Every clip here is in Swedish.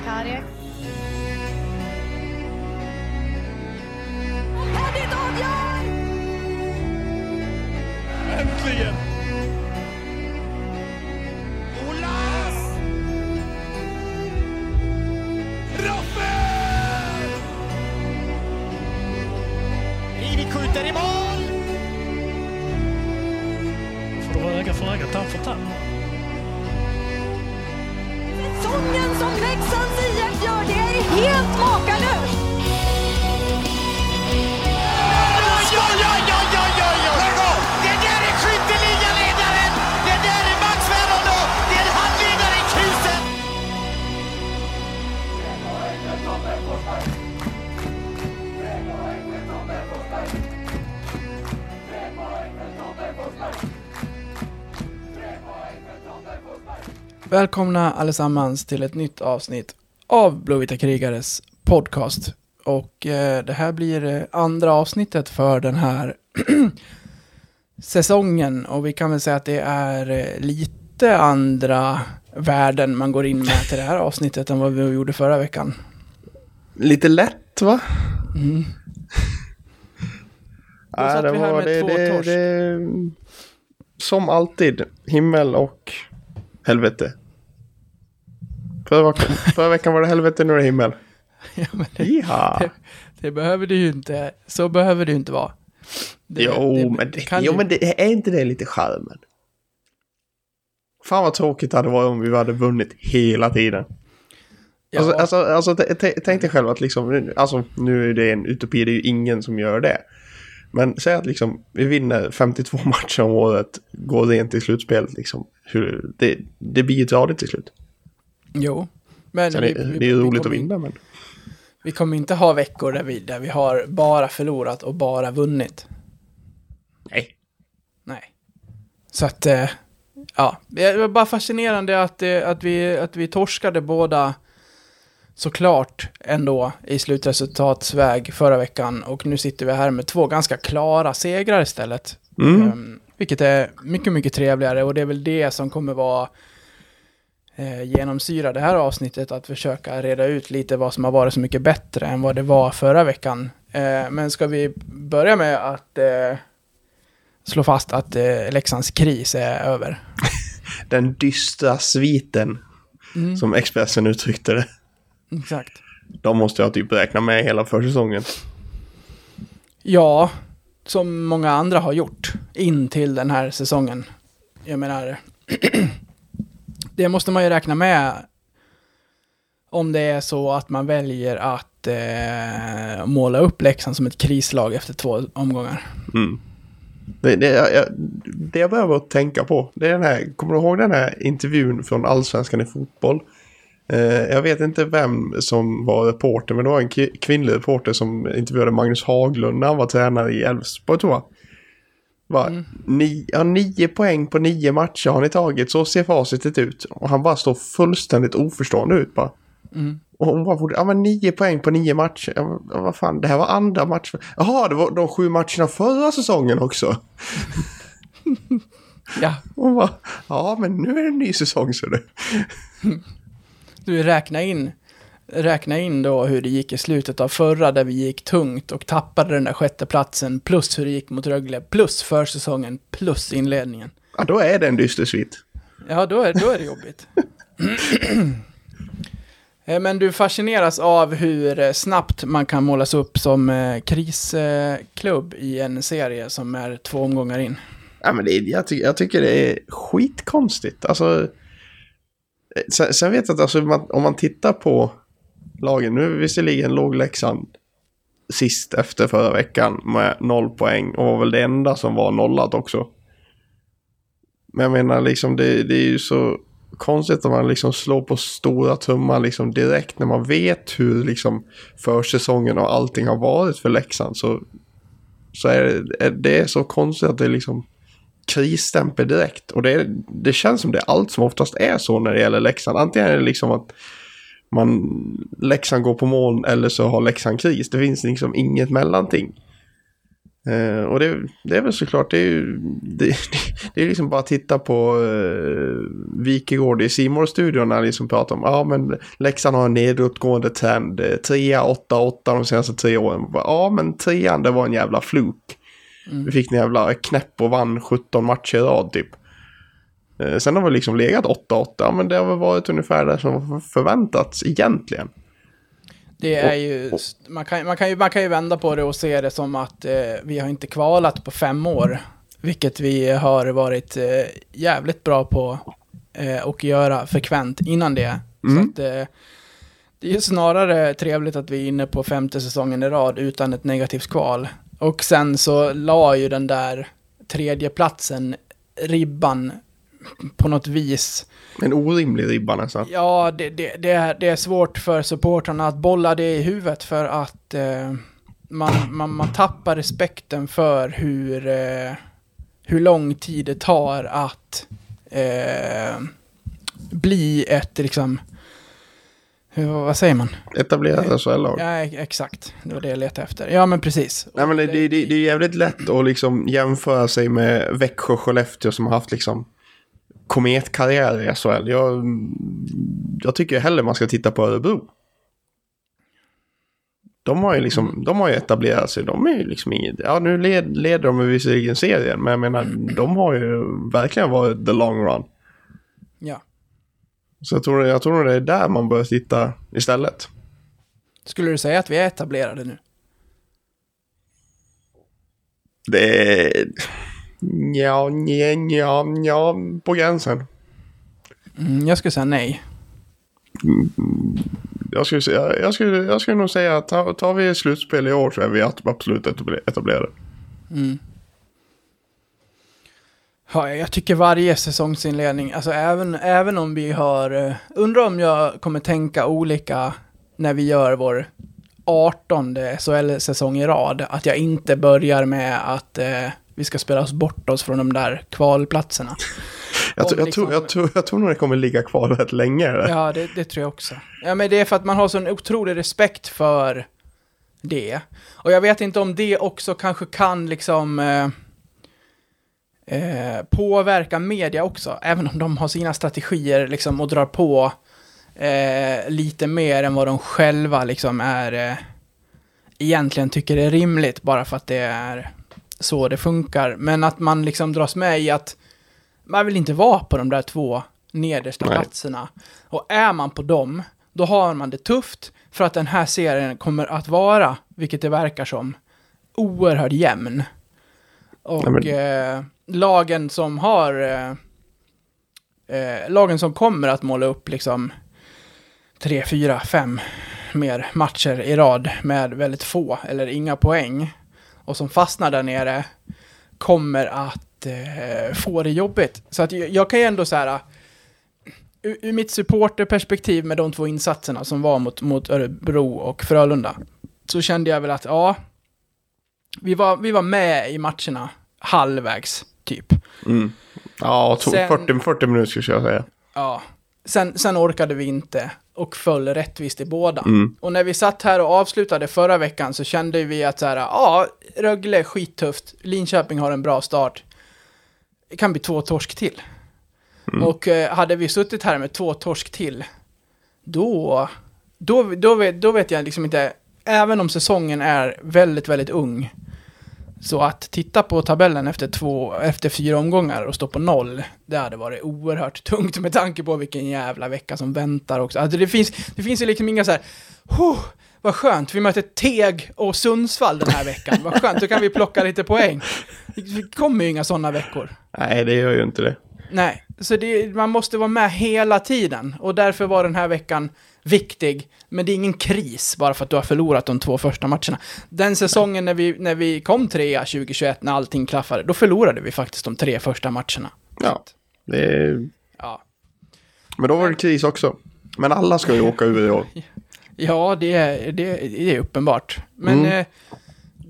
Cardiac. Välkomna allesammans till ett nytt avsnitt av Blåvita krigares podcast. Och eh, det här blir eh, andra avsnittet för den här säsongen. Och vi kan väl säga att det är eh, lite andra värden man går in med till det här avsnittet än vad vi gjorde förra veckan. Lite lätt va? Mm. Då satt vi här med två torsk. det, Som alltid, himmel och helvete. Förra, förra veckan var det helvete, nu är det himmel. Ja, det, det, det behöver det ju inte, så behöver det ju inte vara. Det- Jo, men, det kan jo ju- men det, är inte det lite charmen? Fan vad tråkigt det hade varit om vi hade vunnit hela tiden. Ja. Alltså, alltså, alltså tänk dig själv att liksom, alltså nu är det en utopi, det är ju ingen som gör det. Men säg att liksom, vi vinner 52 matcher om året, går rent i slutspelet liksom. Hur, det, det blir ju tradigt till slut. Jo. Men vi- är, vi- det är roligt att vinna men. Vi kommer inte ha veckor där vi, där vi har bara förlorat och bara vunnit. Nej. Nej. Så att, eh, ja. Det var bara fascinerande att, eh, att, vi, att vi torskade båda såklart ändå i slutresultatsväg förra veckan. Och nu sitter vi här med två ganska klara segrar istället. Mm. Ehm, vilket är mycket, mycket trevligare och det är väl det som kommer vara eh, genomsyra det här avsnittet, att försöka reda ut lite vad som har varit så mycket bättre än vad det var förra veckan. Eh, men ska vi börja med att eh, slå fast att eh, Leksands kris är över? Den dystra sviten, Mm. som Expressen uttryckte det. Exakt. De måste jag typ räkna med hela försäsongen. Ja, som många andra har gjort in till den här säsongen. Jag menar, det måste man ju räkna med om det är så att man väljer att eh, måla upp Leksand som ett krislag efter två omgångar. Mm. Det, det, jag, det jag behöver tänka på, det är den här, kommer du ihåg den här intervjun från Allsvenskan i fotboll? Eh, jag vet inte vem som var reporter, men det var en kvinnlig reporter som intervjuade Magnus Haglund när han var tränare i Elfsborg tror jag. Bara, ni, ja, nio poäng på nio matcher har ni tagit, så ser facitet ut. Och han bara står fullständigt oförstående ut bara. Och hon bara, ja men nio poäng på nio matcher. Ja, men, vad fan, det här var andra matcher. Jaha, det var de sju matcherna förra säsongen också. Ja, hon bara, ja men nu är det en ny säsong så du. du räkna in, räkna in då hur det gick i slutet av förra där vi gick tungt och tappade den där sjätteplatsen plus hur det gick mot Rögle plus försäsongen plus inledningen. Ja, då är det en dyster svit. Ja, då är, då är det jobbigt. Eh, Men du fascineras av hur eh, snabbt man kan målas upp som eh, krisklubb i en serie som är två omgångar in. Ja, men det, jag, ty jag tycker det är skitkonstigt. Alltså, sen, sen vet jag att alltså, man, om man tittar på lagen, nu visserligen låg Leksand sist efter förra veckan med noll poäng och var väl det enda som var nollat också. Men jag menar liksom det, det är ju så konstigt att man liksom slår på stora trumman liksom direkt när man vet hur liksom försäsongen och allting har varit för Leksand så, så är det, är det så konstigt att det liksom krisstämpel direkt. Och det, det känns som det allt som oftast är så när det gäller Leksand. Antingen är det liksom att man, Leksand går på moln eller så har Leksand kris. Det finns liksom inget mellanting. Eh, och det, det är väl såklart, det är ju det, det är liksom bara att titta på eh, Wikegård i simor studion när liksom pratar om, ja men Leksand har en nedåtgående trend, eh, trea, åtta, åtta de senaste tre åren. Ja men trean det var en jävla fluk. Vi fick en jävla knäpp och vann 17 matcher i rad typ. Eh, sen har vi liksom legat 8-8, ja, men det har väl varit ungefär det som förväntats egentligen. Det är ju, man kan, man, kan ju, man kan ju vända på det och se det som att eh, vi har inte kvalat på fem år. Vilket vi har varit eh, jävligt bra på eh, att göra frekvent innan det. Så att, eh, det är ju snarare trevligt att vi är inne på femte säsongen i rad utan ett negativt kval. Och sen så la ju den där tredje platsen ribban på något vis En orimlig ribba nästan. Ja, det, det, det, är, det är svårt för supportrarna att bolla det i huvudet för att eh, man, man, man tappar respekten för hur, eh, hur lång tid det tar att eh, bli ett, liksom, hur, vad säger man? Etablerat SHL-lag. Ja, exakt. Det var det jag letade efter. Ja, men precis. Nej men det, det, det, det är jävligt lätt att liksom jämföra sig med Växjö och Skellefteå som har haft liksom kometkarriärer i SHL. Jag, jag tycker hellre man ska titta på Örebro. De har ju liksom, de har ju etablerat sig. De är ju liksom inget, ja nu led, leder de visserligen serien, men jag menar, de har ju verkligen varit the long run. Ja. Så jag tror, jag tror det är där man bör titta istället. Skulle du säga att vi är etablerade nu? Det är... Ja, ja, ja, ja, på gränsen. Mm, jag skulle säga nej. Jag skulle, säga, jag skulle, jag skulle nog säga att tar, tar vi slutspel i år så är vi absolut etabler- etablerade. Ja, jag tycker varje säsongsinledning, alltså även, även om vi har, eh, undrar om jag kommer tänka olika när vi gör vår 18 SHL-säsong i rad, att jag inte börjar med att eh, vi ska spela oss bort oss från de där kvalplatserna. Jag, tror- jag, liksom- tror, jag, tror, jag tror nog det kommer ligga kvar rätt länge. det. Ja, det, det tror jag också. Ja, men det är för att man har sån otrolig respekt för det. Och jag vet inte om det också kanske kan liksom eh, eh, påverka media också, även om de har sina strategier liksom och drar på eh, lite mer än vad de själva liksom är eh, egentligen tycker är rimligt, bara för att det är så det funkar. Men att man liksom dras med i att man vill inte vara på de där två nedersta Nej. platserna. Och är man på dem, då har man det tufft för att den här serien kommer att vara, vilket det verkar som, oerhört jämn. Och Ja, men- eh, lagen som har, eh, eh, lagen som kommer att måla upp liksom tre, fyra, fem mer matcher i rad med väldigt få eller inga poäng och som fastnar där nere kommer att eh, få det jobbigt. Så att jag, jag kan ju ändå så här, ur, ur mitt supporterperspektiv med de två insatserna som var mot, mot Örebro och Frölunda, så kände jag väl att ja, vi var, vi var med i matcherna halvvägs, typ. Mm. Ja, to- Sen- 40, 40 minuter skulle jag säga. Ja. Sen, sen orkade vi inte och föll rättvist i båda. Mm. Och när vi satt här och avslutade förra veckan så kände vi att så här, ja, Rögle är skittufft, Linköping har en bra start. Det kan bli två torsk till. Och eh, hade vi suttit här med två torsk till, då, då, då, vet, då vet jag liksom inte, även om säsongen är väldigt, väldigt ung, så att titta på tabellen efter, två, efter fyra omgångar och stå på noll, det hade varit oerhört tungt med tanke på vilken jävla vecka som väntar också. Alltså det finns, det finns ju liksom inga så här, vad skönt, vi möter Teg och Sundsvall den här veckan, vad skönt, då kan vi plocka lite poäng. Det kommer ju inga sådana veckor. Nej, det gör ju inte det. Nej, så det, man måste vara med hela tiden och därför var den här veckan viktig. Men det är ingen kris bara för att du har förlorat de två första matcherna. Den säsongen när vi, när vi kom trea 2021, när allting klaffade, då förlorade vi faktiskt de tre första matcherna. Ja, det är... Ja, Men då var det kris också. Men alla ska ju åka ur i år. ja det, är, det, det är uppenbart. Men Mm. eh,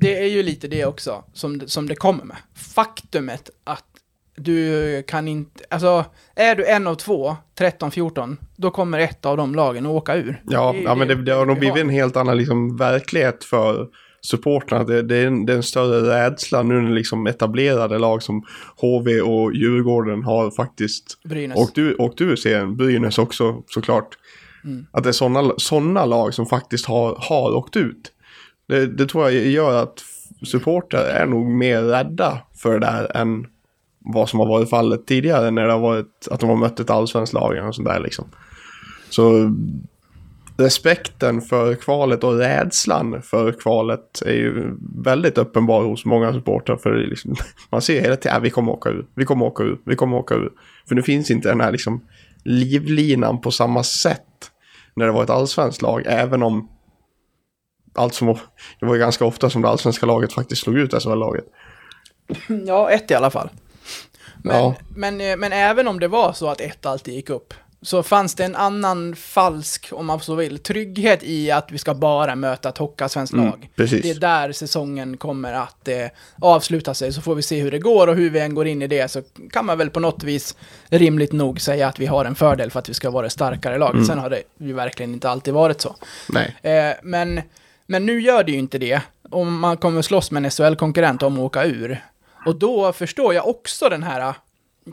det är ju lite det också som, som det kommer med. Faktumet att du kan inte, alltså är du en av två, 13-14, då kommer ett av de lagen att åka ur. Ja, Det ja men det, det har nog vi blivit en helt annan liksom, verklighet för supportrarna. Det, det, är en, det är en större rädsla nu när liksom etablerade lag som HV och Djurgården har faktiskt Brynäs. åkt ur, åkt ur serien. Brynäs också såklart. Att det är sådana såna lag som faktiskt har, har åkt ut. Det, det tror jag gör att supportrar är nog mer rädda för det där än vad som har varit fallet tidigare när det har varit att de har mött ett allsvenskt lag och sånt där liksom. Så respekten för kvalet och rädslan för kvalet är ju väldigt uppenbar hos många supportrar. För liksom, man ser hela tiden att vi kommer åka ur, vi kommer åka ur, vi kommer åka ur. För nu finns inte den här liksom livlinan på samma sätt när det var ett allsvenskt lag, även om allt som, det var ju ganska ofta som det allsvenska laget faktiskt slog ut SHL-laget. Ja, ett i alla fall. Men, Ja. men, eh, men även om det var så att ett alltid gick upp, så fanns det en annan falsk, om man så vill, trygghet i att vi ska bara möta ett hockeyallsvenskt Mm, lag. precis. Det är där säsongen kommer att eh, avsluta sig, så får vi se hur det går och hur vi än går in i det, så kan man väl på något vis rimligt nog säga att vi har en fördel för att vi ska vara starkare laget. Mm. Sen har det ju verkligen inte alltid varit så. Nej. Eh, men, men nu gör det ju inte det. Om man kommer slåss med en SHL-konkurrent om att åka ur. Och då förstår jag också den här,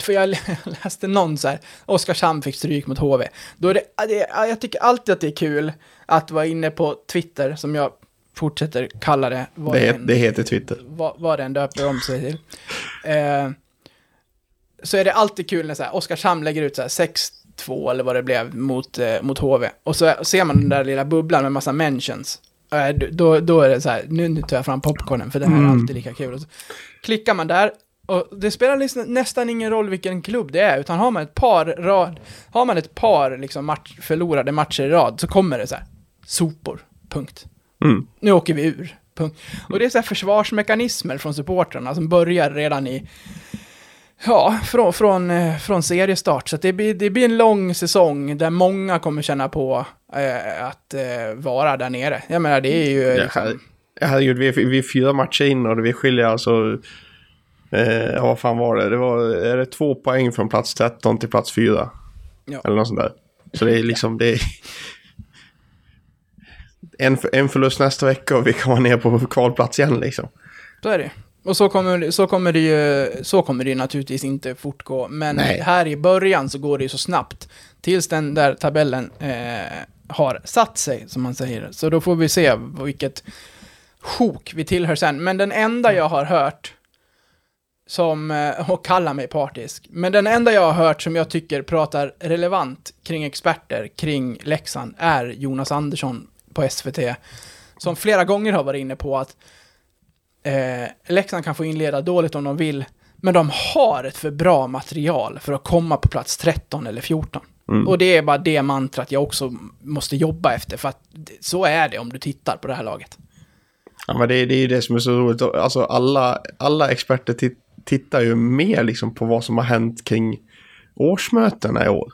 för jag läste någon så här, Oskarshamn fick stryk mot HV. Då är det, det, jag tycker alltid att det är kul att vara inne på Twitter, som jag fortsätter kalla det. Det, het, än- det heter Twitter. vad, vad den döper om sig till. Eh, så är det alltid kul när så här, Oskarshamn lägger ut så här 6-2 eller vad det blev mot, eh, mot HV. Och så ser man den där lilla bubblan med massa mentions. Då, då är det så här, nu, nu tar jag fram popcornen för det här är alltid lika kul. Och så klickar man där och det spelar liksom nästan ingen roll vilken klubb det är, utan har man ett par rad, har man ett par liksom match, förlorade matcher i rad så kommer det så här, sopor, punkt Mm. nu åker vi ur. Punkt. Och det är så här försvarsmekanismer från supportrarna som börjar redan i, ja, från, från, eh, från seriestart. Så det, blir, det blir en lång säsong där många kommer känna på eh, att eh, vara där nere. Jag menar, det är ju... Ja, liksom, her- herregud, vi vi är fyra matcher in och vi skiljer alltså... Eh, vad fan var det? Det var är det två poäng från plats 13 till plats 4. Ja. Eller något sånt där. Så det är liksom... Det är, en, en förlust nästa vecka och vi kan vara ner på kvalplats igen liksom. Så är det. Och så kommer, så kommer det ju, så kommer det ju naturligtvis inte fortgå. Men Nej. här i början så går det ju så snabbt. Tills den där tabellen eh, har satt sig, som man säger. Så då får vi se vilket sjok vi tillhör sen. Men den enda jag har hört som, eh, och kalla mig partisk, men den enda jag har hört som jag tycker pratar relevant kring experter kring Leksand är Jonas Andersson på SVT. Som flera gånger har varit inne på att eh, Leksand kan få inleda dåligt om de vill, men de har ett för bra material för att komma på plats 13 eller 14. Och det är bara det mantrat jag också måste jobba efter, för att så är det om du tittar på det här laget. Ja, men det, det är ju det som är så roligt. Alltså alla, alla experter tit, tittar ju mer liksom på vad som har hänt kring årsmötena i år.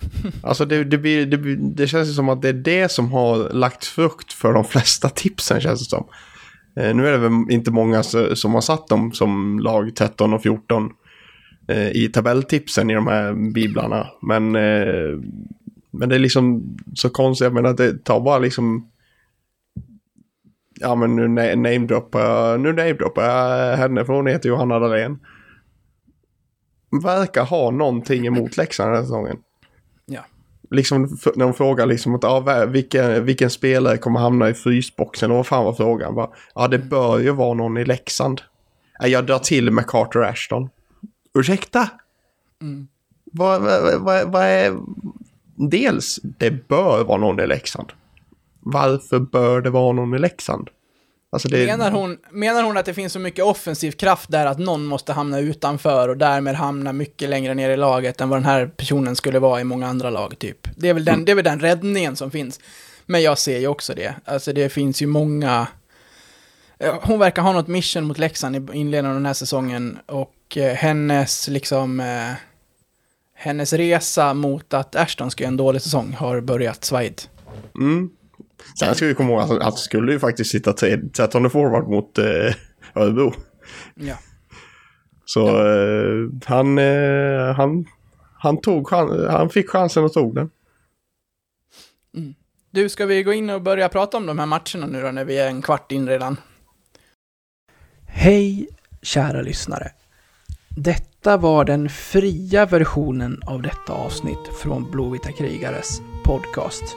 Alltså det, det, blir, det, det känns som att det är det som har lagt frukt för de flesta tipsen känns det som. Eh, nu är det väl inte många som har satt dem som lag 13 och 14 eh, i tabelltipsen i de här biblarna. Men, eh, men det är liksom så konstigt, jag menar det tar bara liksom Ja men nu namedroppar jag, nu namedroppar jag henne för hon heter Johanna Dahlén. Verkar ha någonting emot Leksand den här säsongen. Ja. Liksom när de frågar liksom att vä- vilken, vilken spelare kommer hamna i frysboxen och vad fan var frågan? Ja det bör ju vara någon i Leksand. Ja, jag drar till med Carter Ashton. Ursäkta? Vad, vad, vad, vad är... Dels, det bör vara någon i Leksand. Varför bör det vara någon i Leksand? Alltså det... Menar hon, menar hon att det finns så mycket offensiv kraft där att någon måste hamna utanför och därmed hamna mycket längre ner i laget än vad den här personen skulle vara i många andra lag, typ? Det är väl den, det är väl den räddningen som finns. Men jag ser ju också det. Alltså det finns ju många... Hon verkar ha något mission mot Leksand i inledningen av den här säsongen och eh, hennes liksom... Eh, hennes resa mot att Ashton ska göra en dålig säsong har börjat svajigt. Mm. Sen ska vi komma ihåg att han skulle ju faktiskt sitta tre- 13 forward mot eh, Örebro. Ja. Så eh, han, eh, han, han, tog chan- han fick chansen och tog den. Det Du, ska vi gå in och börja prata om de här matcherna nu då, när vi är en kvart in redan? Hej, kära lyssnare. Detta var den fria versionen av detta avsnitt från Blåvita krigares podcast.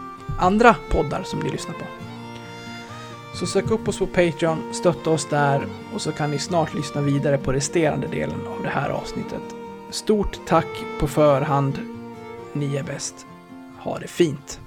andra poddar som ni lyssnar på. Så sök upp oss på Patreon, stötta oss där och så kan ni snart lyssna vidare på resterande delen av det här avsnittet. Stort tack på förhand. Ni är bäst. Ha det fint.